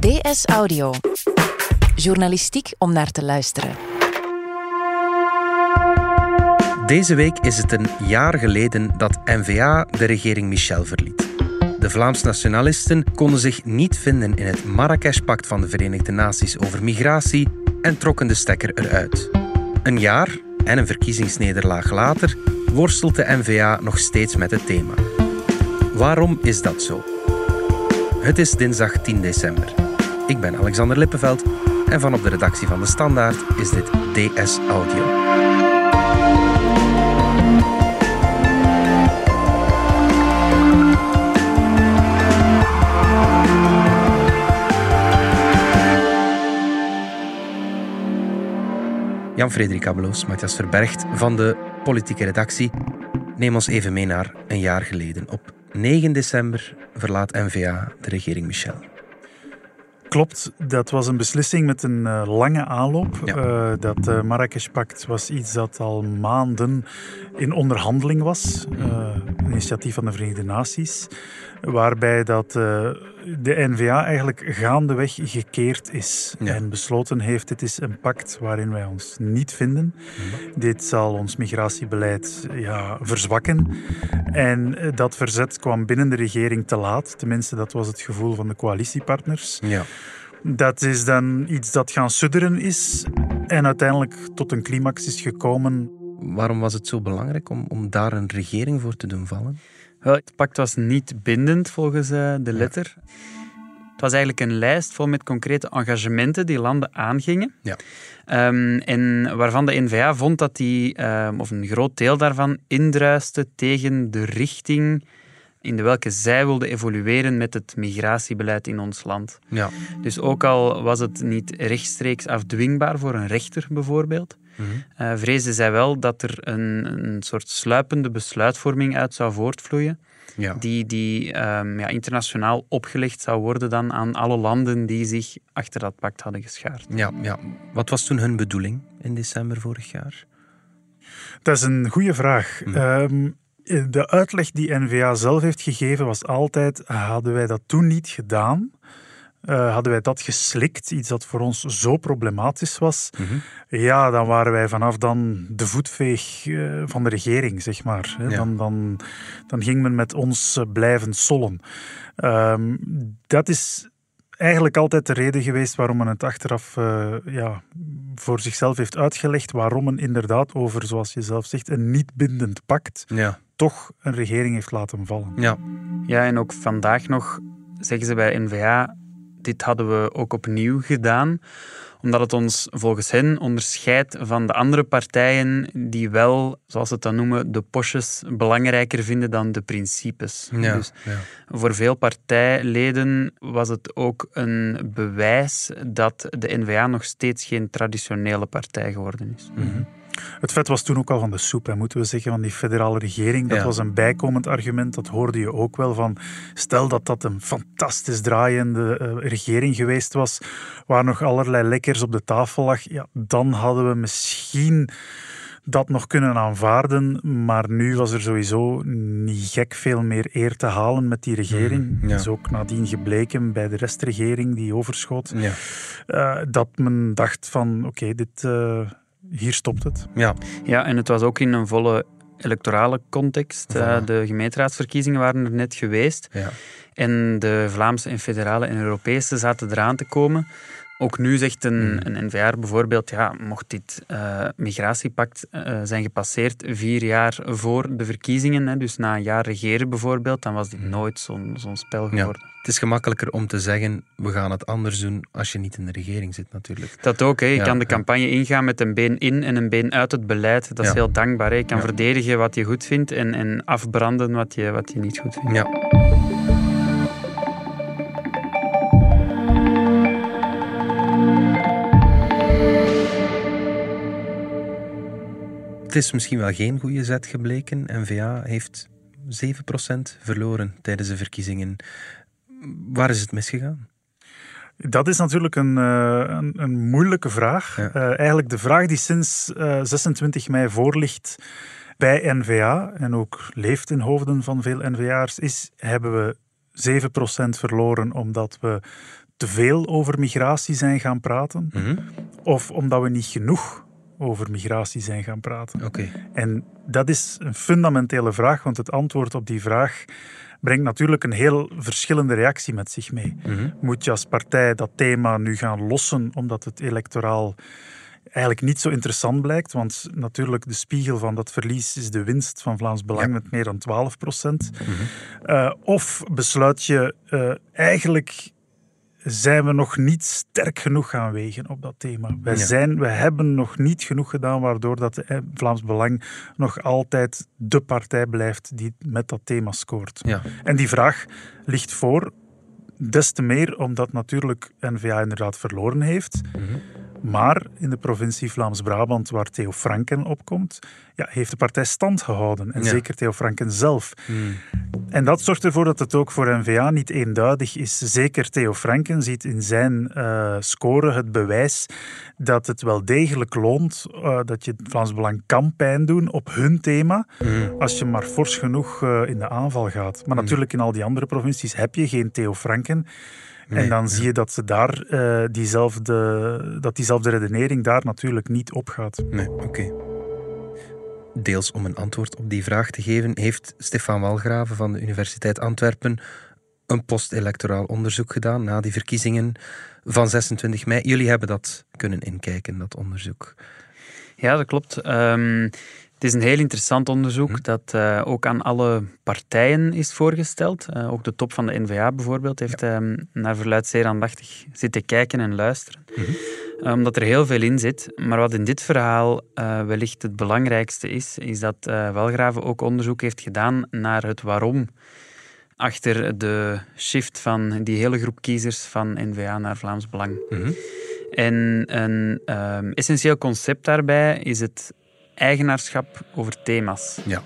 DS Audio. Journalistiek om naar te luisteren. Deze week is het een jaar geleden dat N-VA de regering Michel verliet. De Vlaams nationalisten konden zich niet vinden in het Marrakesh-pact van de Verenigde Naties over migratie en trokken de stekker eruit. Een jaar en een verkiezingsnederlaag later worstelt de N-VA nog steeds met het thema. Waarom is dat zo? Het is dinsdag 10 december. Ik ben Alexander Lippenveld en van op de redactie van De Standaard is dit DS Audio. Jan-Frederik Abeloos, Matthias Verbergt van de politieke redactie. Neem ons even mee naar een jaar geleden. Op 9 december verlaat NVA de regering Michel. Klopt, dat was een beslissing met een uh, lange aanloop. Ja. Uh, dat uh, Marrakesh-pact was iets dat al maanden in onderhandeling was. een initiatief van de Verenigde Naties. Waarbij dat de NVA eigenlijk gaandeweg gekeerd is. Ja. En besloten heeft, dit is een pact waarin wij ons niet vinden. Dit zal ons migratiebeleid ja, verzwakken. En dat verzet kwam binnen de regering te laat. Tenminste, dat was het gevoel van de coalitiepartners. Ja. Dat is dan iets dat gaan sudderen is en uiteindelijk tot een climax is gekomen. Waarom was het zo belangrijk om, om daar een regering voor te doen vallen? Het pact was niet bindend volgens uh, de letter. Ja. Het was eigenlijk een lijst vol met concrete engagementen die landen aangingen. Ja. Um, en waarvan de NVA vond dat die, um, of een groot deel daarvan, indruiste tegen de richting in de welke zij wilden evolueren met het migratiebeleid in ons land. Ja. Dus ook al was het niet rechtstreeks afdwingbaar voor een rechter bijvoorbeeld, mm-hmm. uh, vreesden zij wel dat er een, een soort sluipende besluitvorming uit zou voortvloeien, ja. die, die um, ja, internationaal opgelegd zou worden dan aan alle landen die zich achter dat pact hadden geschaard. Ja, ja. Wat was toen hun bedoeling in december vorig jaar? Dat is een goede vraag. Mm. Um, de uitleg die NVA zelf heeft gegeven was altijd: hadden wij dat toen niet gedaan, uh, hadden wij dat geslikt, iets dat voor ons zo problematisch was, mm-hmm. ja, dan waren wij vanaf dan de voetveeg uh, van de regering, zeg maar. Ja. Dan, dan, dan ging men met ons uh, blijven sollen. Um, dat is eigenlijk altijd de reden geweest waarom men het achteraf uh, ja, voor zichzelf heeft uitgelegd. Waarom men inderdaad over, zoals je zelf zegt, een niet bindend pact ja. toch een regering heeft laten vallen. Ja. ja, en ook vandaag nog zeggen ze bij NVA, dit hadden we ook opnieuw gedaan omdat het ons volgens hen onderscheidt van de andere partijen die wel, zoals ze het dan noemen, de posjes belangrijker vinden dan de principes. Ja, dus ja. voor veel partijleden was het ook een bewijs dat de N-VA nog steeds geen traditionele partij geworden is. Mm-hmm. Het vet was toen ook al van de soep, hè, moeten we zeggen, van die federale regering. Dat ja. was een bijkomend argument, dat hoorde je ook wel van. Stel dat dat een fantastisch draaiende uh, regering geweest was, waar nog allerlei lekkers op de tafel lag, ja, dan hadden we misschien dat nog kunnen aanvaarden. Maar nu was er sowieso niet gek veel meer eer te halen met die regering. Ja. Dat is ook nadien gebleken bij de restregering die overschot. Ja. Uh, dat men dacht van, oké, okay, dit... Uh, hier stopt het. Ja. ja, en het was ook in een volle electorale context. Voilà. Uh, de gemeenteraadsverkiezingen waren er net geweest. Ja. En de Vlaamse en federale en Europese zaten eraan te komen. Ook nu zegt een, Hmm. een NVR bijvoorbeeld, ja, mocht dit uh, migratiepact uh, zijn gepasseerd vier jaar voor de verkiezingen, hè, dus na een jaar regeren bijvoorbeeld, dan was dit nooit zo'n zo'n spel geworden. Ja. Het is gemakkelijker om te zeggen, we gaan het anders doen als je niet in de regering zit natuurlijk. Dat ook, hè. je Ja, kan de campagne ingaan met een been in en een been uit het beleid. Dat is heel dankbaar. Hè. Je kan verdedigen wat je goed vindt en, en afbranden wat je, wat je niet goed vindt. Ja. Het is misschien wel geen goede zet gebleken. N-VA heeft 7% verloren tijdens de verkiezingen. Waar is het misgegaan? Dat is natuurlijk een, uh, een, een, moeilijke vraag. Ja. Uh, eigenlijk de vraag die sinds uh, 26 mei voorligt bij NVA en ook leeft in hoofden van veel NVA'ers is, hebben we 7% verloren omdat we te veel over migratie zijn gaan praten, Mhm. of omdat we niet genoeg over migratie zijn gaan praten. Oké. En dat is een fundamentele vraag, want het antwoord op die vraag brengt natuurlijk een heel verschillende reactie met zich mee. Mhm. Moet je als partij dat thema nu gaan lossen omdat het electoraal eigenlijk niet zo interessant blijkt? Want natuurlijk, de spiegel van dat verlies is de winst van Vlaams Belang Ja. met meer dan 12 procent. Mhm. Eh, of besluit je eh, eigenlijk zijn we nog niet sterk genoeg gaan wegen op dat thema. Wij, Ja. zijn, wij hebben nog niet genoeg gedaan waardoor dat de, eh, Vlaams Belang nog altijd de partij blijft die met dat thema scoort. Ja. En die vraag ligt voor, des te meer omdat natuurlijk N-VA inderdaad verloren heeft. Mhm. Maar in de provincie Vlaams-Brabant, waar Theo Franken opkomt, ja, heeft de partij stand gehouden. En Ja. zeker Theo Franken zelf. Mhm. En dat zorgt ervoor dat het ook voor N-VA niet eenduidig is. Zeker Theo Franken ziet in zijn eh, score het bewijs dat het wel degelijk loont eh, dat je het Vlaams Belang kan pijn doen op hun thema, Mhm. als je maar fors genoeg eh, in de aanval gaat. Maar natuurlijk in al die andere provincies heb je geen Theo Franken. Nee, en dan ja. zie je dat, ze daar, eh, diezelfde, dat diezelfde redenering daar natuurlijk niet opgaat. Nee, oké. Deels om een antwoord op die vraag te geven, heeft Stefan Walgraven van de Universiteit Antwerpen een post-electoraal onderzoek gedaan na die verkiezingen van 26 mei. Jullie hebben dat kunnen inkijken, dat onderzoek. Ja, dat klopt. Ehm, het is een heel interessant onderzoek Hm. dat eh, ook aan alle partijen is voorgesteld. Eh, ook de top van de NVA bijvoorbeeld heeft ehm, naar verluid zeer aandachtig zitten kijken en luisteren. Mhm. Eh, omdat er heel veel in zit. Maar wat in dit verhaal wellicht het belangrijkste is, is dat Welgraven ook onderzoek heeft gedaan naar het waarom achter de shift van die hele groep kiezers van NVA naar Vlaams Belang. Mhm. En een ehm, essentieel concept daarbij is het eigenaarschap over thema's. Ja.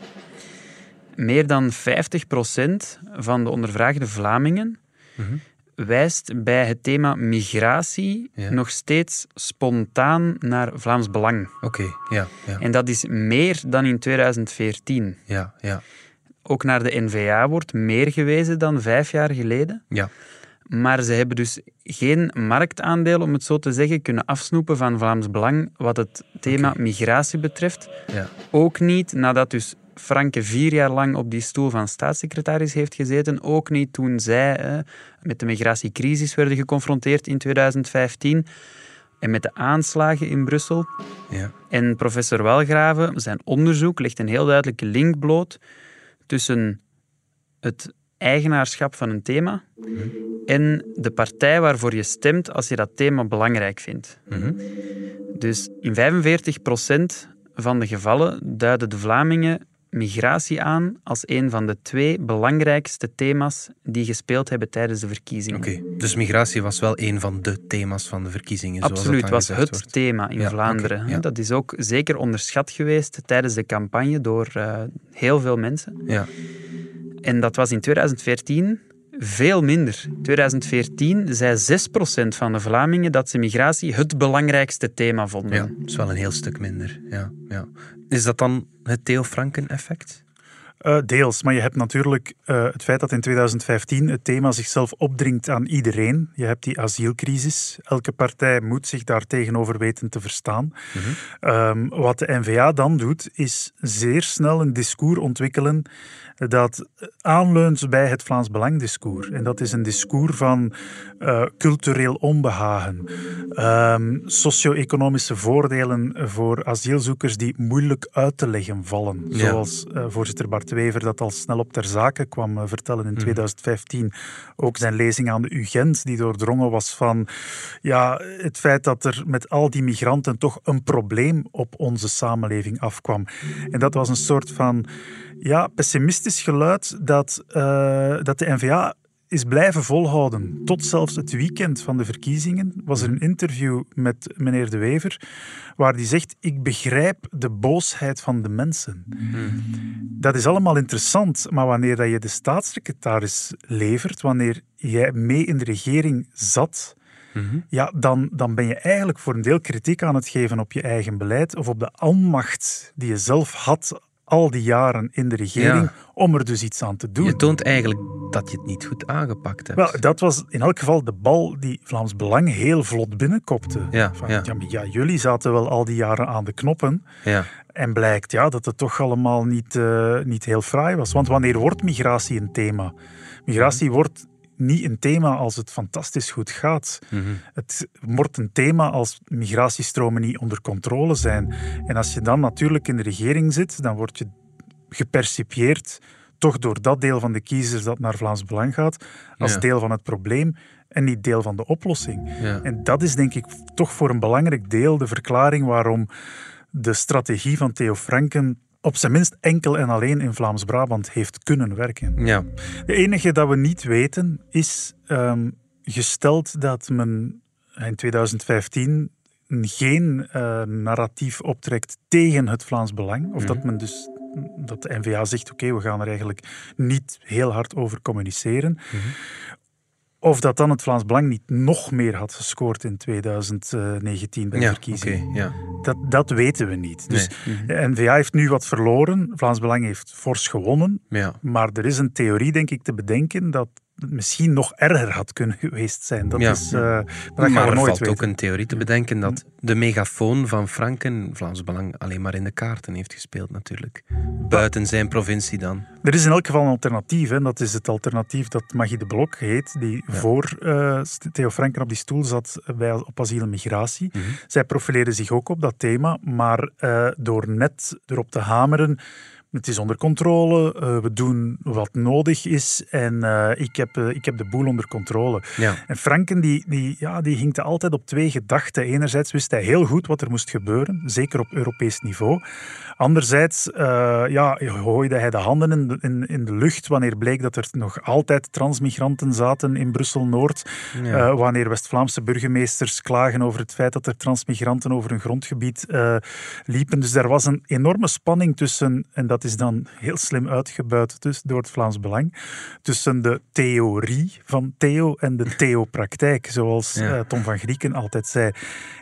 Meer dan 50% van de ondervraagde Vlamingen Mhm. wijst bij het thema migratie Ja. nog steeds spontaan naar Vlaams Belang. Oké, ja, ja, En dat is meer dan in 2014. ja, ja, Ook naar de NVA wordt meer gewezen dan vijf jaar geleden. ja. Maar ze hebben dus geen marktaandeel, om het zo te zeggen, kunnen afsnoepen van Vlaams Belang wat het thema migratie betreft. ja. Ook niet nadat dus Franke vier jaar lang op die stoel van staatssecretaris heeft gezeten. Ook niet toen zij eh, met de migratiecrisis werden geconfronteerd in 2015 en met de aanslagen in Brussel. ja. En professor Welgraven, zijn onderzoek legt een heel duidelijke link bloot tussen het eigenaarschap van een thema en de partij waarvoor je stemt als je dat thema belangrijk vindt. Mhm. Dus in 45% van de gevallen duiden de Vlamingen migratie aan als een van de twee belangrijkste thema's die gespeeld hebben tijdens de verkiezingen. Oké, dus migratie was wel een van de thema's van de verkiezingen. Absoluut, was het wordt. thema in Ja, Vlaanderen. ja. Dat is ook zeker onderschat geweest tijdens de campagne door eh, heel veel mensen. Ja, En dat was in 2014 veel minder. In 2014 zei 6% van de Vlamingen dat ze migratie het belangrijkste thema vonden. ja, dat is wel een heel stuk minder. Ja, ja. Is dat dan het Theo Franken-effect? Eh, deels, maar je hebt natuurlijk eh, het feit dat in 2015 het thema zichzelf opdringt aan iedereen. Je hebt die asielcrisis. Elke partij moet zich daar tegenover weten te verstaan. Ehm, wat de NVA dan doet, is zeer snel een discours ontwikkelen dat aanleunt bij het Vlaams Belang-discours. En dat is een discours van eh, cultureel onbehagen, ehm, socio-economische voordelen voor asielzoekers die moeilijk uit te leggen vallen. Ja. Zoals voorzitter Bart Wever dat al snel op ter zake kwam eh, vertellen in 2015. Ook zijn lezing aan de UGent, die doordrongen was van ja, het feit dat er met al die migranten toch een probleem op onze samenleving afkwam. En dat was een soort van ja, pessimistisch geluid dat, eh, dat de NVA is blijven volhouden. Tot zelfs het weekend van de verkiezingen was er een interview met meneer De Wever waar hij zegt, ik begrijp de boosheid van de mensen. Dat is allemaal interessant, maar wanneer dat je de staatssecretaris levert, wanneer jij mee in de regering zat, ja, dan, dan ben je eigenlijk voor een deel kritiek aan het geven op je eigen beleid of op de almacht die je zelf had al die jaren in de regering Ja. om er dus iets aan te doen. Je toont eigenlijk dat je het niet goed aangepakt hebt. Wel, dat was in elk geval de bal die Vlaams Belang heel vlot binnenkopte. Ja, Van, ja. jullie zaten wel al die jaren aan de knoppen. ja. En blijkt ja, dat het toch allemaal niet, eh, niet heel fraai was. Want wanneer wordt migratie een thema? Migratie wordt niet een thema als het fantastisch goed gaat. Mhm. Het wordt een thema als migratiestromen niet onder controle zijn. En als je dan natuurlijk in de regering zit, dan word je gepercipieerd toch door dat deel van de kiezers dat naar Vlaams Belang gaat, als Ja. deel van het probleem en niet deel van de oplossing. Ja. En dat is denk ik toch voor een belangrijk deel de verklaring waarom de strategie van Theo Franken op zijn minst enkel en alleen in Vlaams-Brabant heeft kunnen werken. ja. De enige dat we niet weten is, ehm, gesteld dat men in 2015 geen eh, narratief optrekt tegen het Vlaams Belang, of dat men dus dat de NVA zegt, oké, we gaan er eigenlijk niet heel hard over communiceren. Of dat dan het Vlaams Belang niet nog meer had gescoord in 2019 bij de Ja, verkiezingen. ja. Dat, dat weten we niet. Dus Nee. de NVA heeft nu wat verloren. Vlaams Belang heeft fors gewonnen. Ja. Maar er is een theorie, denk ik, te bedenken dat misschien nog erger had kunnen geweest zijn. Dat, Ja. is, eh, maar dat maar er nooit valt weten. ook een theorie te bedenken dat de megafoon van Franken Vlaams Belang alleen maar in de kaarten heeft gespeeld natuurlijk. Buiten zijn provincie dan. Er is in elk geval een alternatief. Hè. Dat is het alternatief dat Magie de Blok heet, die voor eh, Theo Franken op die stoel zat bij, op asiel en migratie. Mhm. Zij profileerde zich ook op dat thema, maar eh, door net erop te hameren. Het is onder controle, eh, we doen wat nodig is en eh, ik, heb, eh, ik heb de boel onder controle. Ja. En Franken die, die, ja, die hinkte altijd op twee gedachten. Enerzijds wist hij heel goed wat er moest gebeuren, zeker op Europees niveau. Anderzijds ja, gooide hij de handen in de, in, in de lucht wanneer bleek dat er nog altijd transmigranten zaten in Brussel-Noord. Ja. Wanneer West-Vlaamse burgemeesters klagen over het feit dat er transmigranten over hun grondgebied liepen. Dus er was een enorme spanning tussen, en dat is dan heel slim uitgebuit dus, door het Vlaams Belang, tussen de theorie van Theo en de theopraktijk, zoals Ja. eh, Tom van Grieken altijd zei.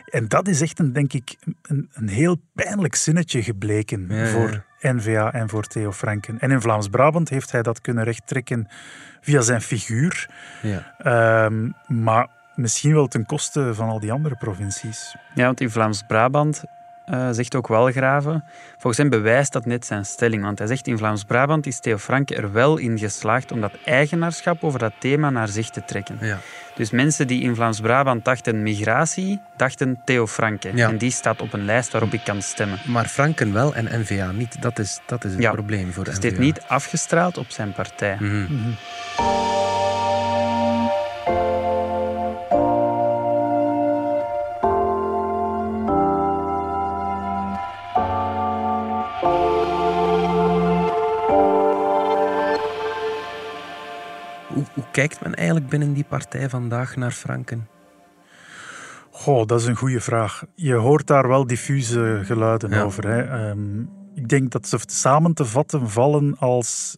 En dat is echt, een, denk ik, een, een heel pijnlijk zinnetje gebleken Ja, ja. voor N-VA en voor Theo Franken. En in Vlaams-Brabant heeft hij dat kunnen rechttrekken via zijn figuur. Ja. Ehm, maar misschien wel ten koste van al die andere provincies. Ja, want in Vlaams-Brabant eh, zegt ook Walgraven, volgens hem bewijst dat net zijn stelling. Want hij zegt in Vlaams-Brabant is Theo Franke er wel in geslaagd om dat eigenaarschap over dat thema naar zich te trekken. Ja. Dus mensen die in Vlaams-Brabant dachten migratie, dachten Theo Franke. Ja. En die staat op een lijst waarop ik kan stemmen. Maar Franken wel en NVA niet. Dat is, dat is het Ja. probleem voor Dus NVA. het heeft niet afgestraald op zijn partij. Hoe kijkt men eigenlijk binnen die partij vandaag naar Franken? Goh, dat is een goede vraag. Je hoort daar wel diffuse geluiden Ja. over. Hè. Ehm, ik denk dat ze samen te vatten vallen als...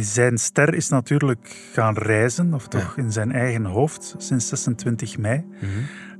Zijn ster is natuurlijk gaan reizen, of toch in zijn eigen hoofd, sinds 26 mei. Mhm.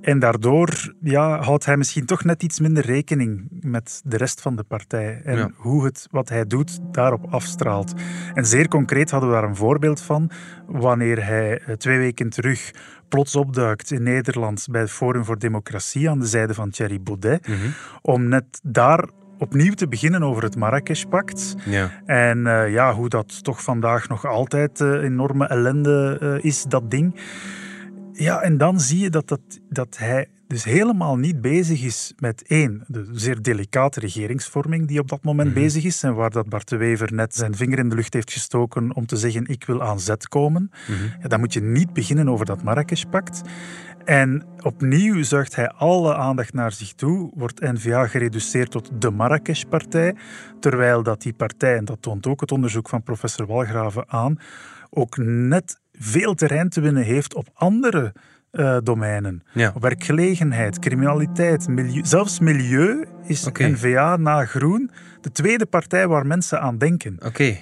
En daardoor ja, houdt hij misschien toch net iets minder rekening met de rest van de partij. En Ja. hoe het, wat hij doet, daarop afstraalt. En zeer concreet hadden we daar een voorbeeld van. Wanneer hij eh, twee weken terug plots opduikt in Nederland bij het Forum voor Democratie aan de zijde van Thierry Baudet. Mhm. Om net daar opnieuw te beginnen over het Marrakesh-pact. Ja. En eh, ja, hoe dat toch vandaag nog altijd eh, enorme ellende is, dat ding. Ja, en dan zie je dat, dat, dat hij dus helemaal niet bezig is met één, de zeer delicate regeringsvorming die op dat moment Mhm. bezig is en waar dat Bart de Wever net zijn vinger in de lucht heeft gestoken om te zeggen ik wil aan zet komen. Mhm. Ja, dan moet je niet beginnen over dat Marrakesh-pact. En opnieuw zuigt hij alle aandacht naar zich toe, wordt N-VA gereduceerd tot de Marrakesh-partij, terwijl dat die partij, en dat toont ook het onderzoek van professor Walgraven aan, ook net veel terrein te winnen heeft op andere eh, domeinen. Ja. Werkgelegenheid, criminaliteit, milieu, zelfs milieu is Oké. N-VA na Groen de tweede partij waar mensen aan denken.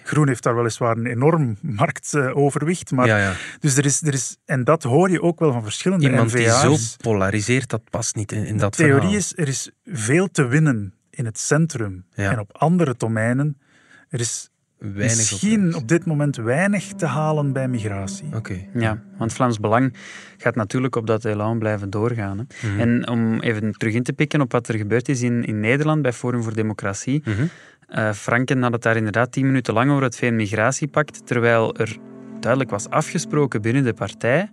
Groen heeft daar weliswaar een enorm marktoverwicht, maar Ja, ja. dus er is, er is, en dat hoor je ook wel van verschillende Iemand die NVA's. zo polariseert, dat past niet in, in dat de theorie verhaal. is, er is veel te winnen in het centrum en op andere domeinen, er is Weinig misschien op. op dit moment weinig te halen bij migratie. Oké. Ja, want Vlaams Belang gaat natuurlijk op dat elan blijven doorgaan. Hè. Mhm. En om even terug in te pikken op wat er gebeurd is in, in Nederland bij Forum voor Democratie. Mhm. Eh, Franken had het daar inderdaad tien minuten lang over het VN-migratiepact, terwijl er duidelijk was afgesproken binnen de partij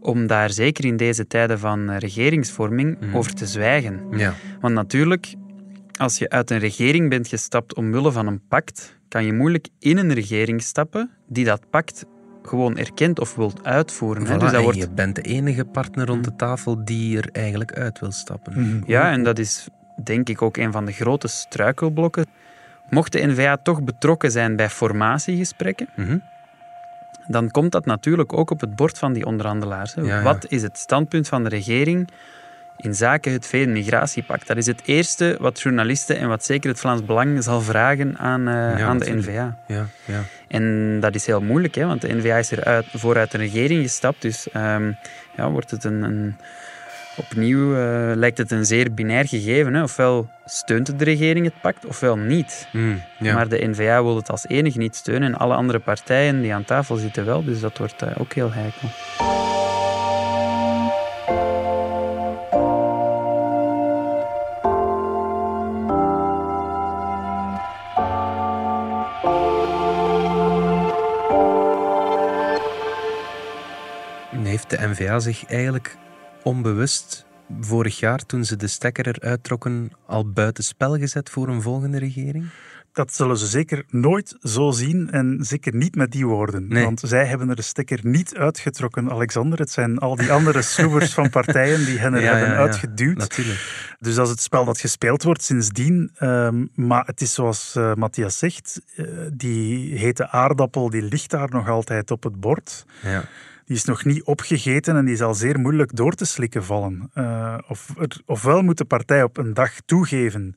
om daar zeker in deze tijden van regeringsvorming Mhm. over te zwijgen. Ja. Want natuurlijk, als je uit een regering bent gestapt omwille van een pact, kan je moeilijk in een regering stappen die dat pact gewoon erkent of wilt uitvoeren. hè. Dus dat en wordt je bent de enige partner rond de tafel die er eigenlijk uit wil stappen. Mhm. Ja, en dat is denk ik ook een van de grote struikelblokken. Mocht de N-VA toch betrokken zijn bij formatiegesprekken, Mhm. dan komt dat natuurlijk ook op het bord van die onderhandelaars. hè. Ja, ja. Wat is het standpunt van de regering in zaken het VN-migratiepact? Dat is het eerste wat journalisten en wat zeker het Vlaams Belang zal vragen aan, eh, Ja, aan de. N-VA. Ja, ja. En dat is heel moeilijk, hè, want de N-VA is er uit, vooruit een regering gestapt. Dus ehm, ja, wordt het een, een, opnieuw eh, lijkt het een zeer binair gegeven. Hè. Ofwel steunt de regering het pact, ofwel niet. Mm, ja. Maar de N-VA wil het als enige niet steunen en alle andere partijen die aan tafel zitten wel. Dus dat wordt eh, ook heel heikel. Heeft de NVA zich eigenlijk onbewust vorig jaar, toen ze de stekker eruit trokken, al buitenspel gezet voor een volgende regering? Dat zullen ze zeker nooit zo zien en zeker niet met die woorden. Nee. Want zij hebben er de stekker niet uitgetrokken, Alexander. Het zijn al die andere sloebers van partijen die hen er Ja, hebben ja, ja. uitgeduwd. Natuurlijk. Dus dat is het spel dat gespeeld wordt sindsdien. Ehm, maar het is zoals eh, Matthias zegt, eh, die hete aardappel die ligt daar nog altijd op het bord. Ja. Die is nog niet opgegeten en die zal zeer moeilijk door te slikken vallen. Eh, of, er- ofwel moet de partij op een dag toegeven.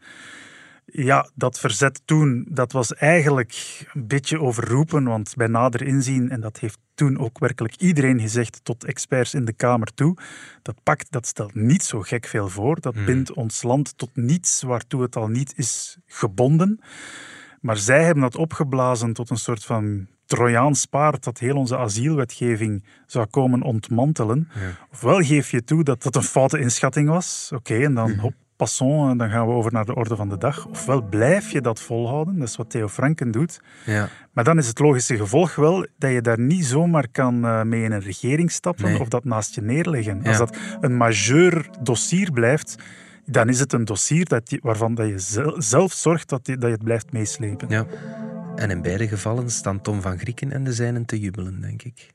Ja, dat verzet toen, dat was eigenlijk een beetje overroepen, want bij nader inzien, en dat heeft toen ook werkelijk iedereen gezegd, tot experts in de Kamer toe, dat pact dat stelt niet zo gek veel voor. Dat Mhm. bindt ons land tot niets waartoe het al niet is gebonden. Maar zij hebben dat opgeblazen tot een soort van Trojaans paard dat heel onze asielwetgeving zou komen ontmantelen. Ja. Ofwel geef je toe dat dat een foute inschatting was, oké, en dan hop, passons, en dan gaan we over naar de orde van de dag. Ofwel blijf je dat volhouden, dat is wat Theo Franken doet. Ja. Maar dan is het logische gevolg wel dat je daar niet zomaar kan eh, mee in een regering stappen Nee. of dat naast je neerleggen. Ja. Als dat een majeur dossier blijft, dan is het een dossier dat je, waarvan dat je zel- zelf zorgt dat je, dat je het blijft meeslepen. ja. En in beide gevallen staan Tom van Grieken en de zijnen te jubelen, denk ik.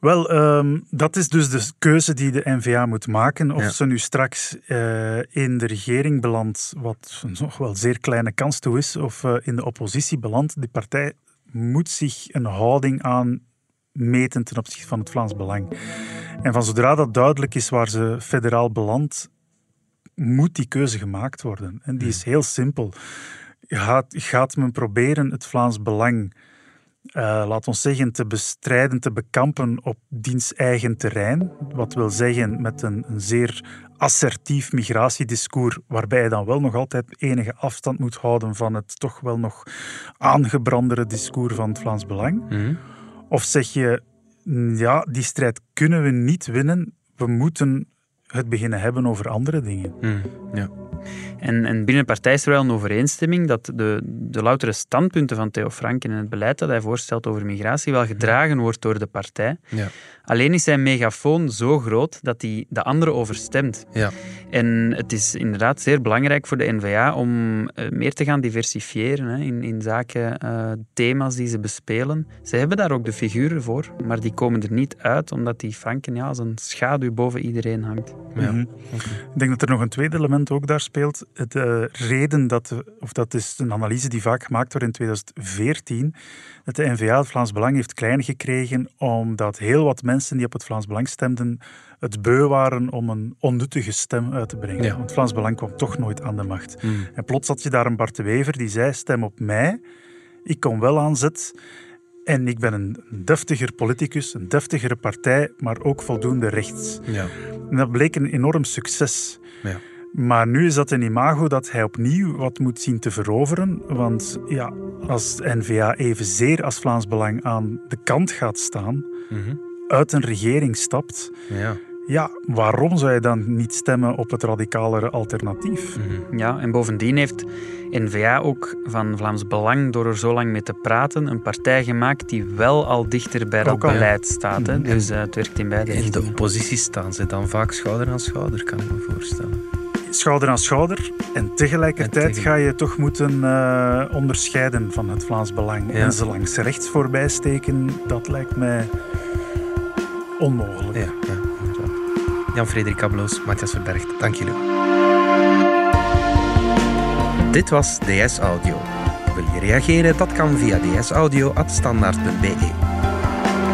Wel, ehm, dat is dus de keuze die de NVA moet maken. Of Ja. ze nu straks eh, in de regering belandt, wat nog wel zeer kleine kans toe is, of eh, in de oppositie belandt. Die partij moet zich een houding aan meten ten opzichte van het Vlaams Belang. En van zodra dat duidelijk is waar ze federaal belandt, moet die keuze gemaakt worden. En die is heel simpel. Gaat, gaat men proberen het Vlaams Belang eh, laat ons zeggen, te bestrijden, te bekampen op diens eigen terrein. Wat wil zeggen met een, een zeer assertief migratiediscours, waarbij je dan wel nog altijd enige afstand moet houden van het toch wel nog aangebrandere discours van het Vlaams Belang. Mhm. Of zeg je, "Mm, ja, die strijd kunnen we niet winnen, we moeten het beginnen hebben over andere dingen. Mhm. Ja. En, en binnen de partij is er wel een overeenstemming dat de, de loutere standpunten van Theo Franken en het beleid dat hij voorstelt over migratie wel gedragen wordt door de partij. Ja. Alleen is zijn megafoon zo groot dat hij de anderen overstemt. Ja. En het is inderdaad zeer belangrijk voor de NVA om eh, meer te gaan diversifiëren hè, in, in zaken eh, thema's die ze bespelen. Ze hebben daar ook de figuren voor, maar die komen er niet uit omdat die Franken ja, als een schaduw boven iedereen hangt. Ja. Mhm. Ik denk dat er nog een tweede element ook daar speelt. De reden dat, of dat is een analyse die vaak gemaakt wordt in 2014, dat de NVA het Vlaams Belang heeft klein gekregen omdat heel wat mensen die op het Vlaams Belang stemden het beu waren om een onnuttige stem uit te brengen. Ja. Want Vlaams Belang kwam toch nooit aan de macht. Mhm. En plots had je daar een Bart de Wever die zei, stem op mij, ik kom wel aan zet en ik ben een deftiger politicus, een deftigere partij, maar ook voldoende rechts. Ja. En dat bleek een enorm succes. Ja. Maar nu is dat een imago dat hij opnieuw wat moet zien te veroveren. Want ja, als N-VA evenzeer als Vlaams Belang aan de kant gaat staan, Mhm. uit een regering stapt, Ja. ja, waarom zou je dan niet stemmen op het radicalere alternatief? Mhm. Ja, en bovendien heeft N-VA ook van Vlaams Belang, door er zo lang mee te praten, een partij gemaakt die wel al dichter bij dat beleid staat. Hè? Mhm. Dus eh, het werkt in beide In de oppositie staan ze dan vaak schouder aan schouder, kan ik me voorstellen. Schouder aan schouder en tegelijkertijd En tegen- ga je toch moeten eh, onderscheiden van het Vlaams Belang. Ja. En ze langs rechts voorbij steken, dat lijkt mij onmogelijk. Ja. Jan-Frederik Abloos, Matthias Verbergt, dank jullie. Dit was DS Audio. Wil je reageren? Dat kan via dsaudio.standaard.be.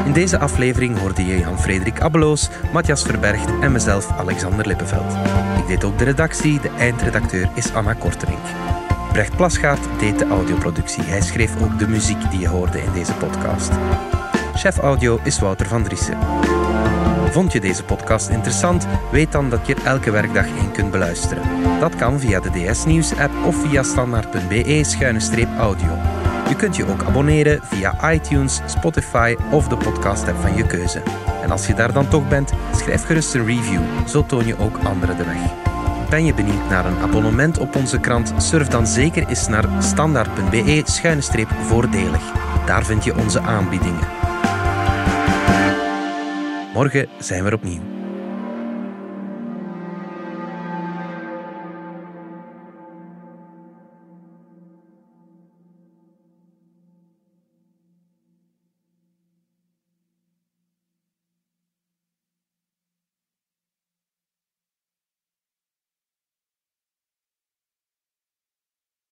In deze aflevering hoorde je Jan-Frederik Abbeloos, Matthias Verbergt en mezelf Alexander Lippenveld. Deed ook de redactie, de eindredacteur is Anna Korterink. Brecht Plasgaard deed de audioproductie. Hij schreef ook de muziek die je hoorde in deze podcast. Chef audio is Wouter van Driessen. Vond je deze podcast interessant? Weet dan dat je er elke werkdag in kunt beluisteren. Dat kan via de DS Nieuws app of via standaard.be-audio. Je kunt je ook abonneren via iTunes, Spotify of de podcast app van je keuze. En als je daar dan toch bent, schrijf gerust een review, zo toon je ook anderen de weg. Ben je benieuwd naar een abonnement op onze krant? Surf dan zeker eens naar standaard.be-voordelig. Daar vind je onze aanbiedingen. Morgen zijn we er opnieuw.